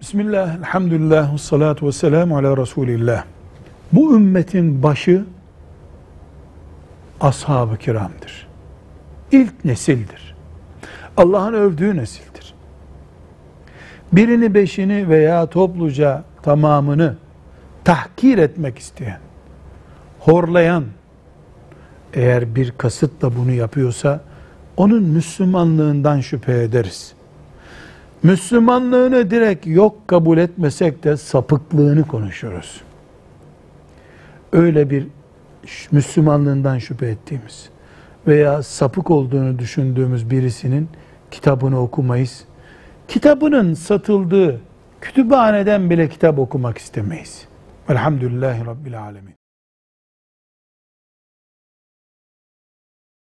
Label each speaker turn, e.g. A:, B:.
A: Bismillah, elhamdülillah, ve salatu ve selamu ala Resulillah. Bu ümmetin başı ashab-ı kiramdır. İlk nesildir. Allah'ın övdüğü nesildir. Birini beşini veya topluca tamamını tahkir etmek isteyen, horlayan, eğer bir kasıtla bunu yapıyorsa, onun Müslümanlığından şüphe ederiz. Müslümanlığını direkt yok kabul etmesek de sapıklığını konuşuruz. Öyle bir Müslümanlığından şüphe ettiğimiz veya sapık olduğunu düşündüğümüz birisinin kitabını okumayız. Kitabının satıldığı kütüphaneden bile kitap okumak istemeyiz. Velhamdülillahi Rabbil Alemin.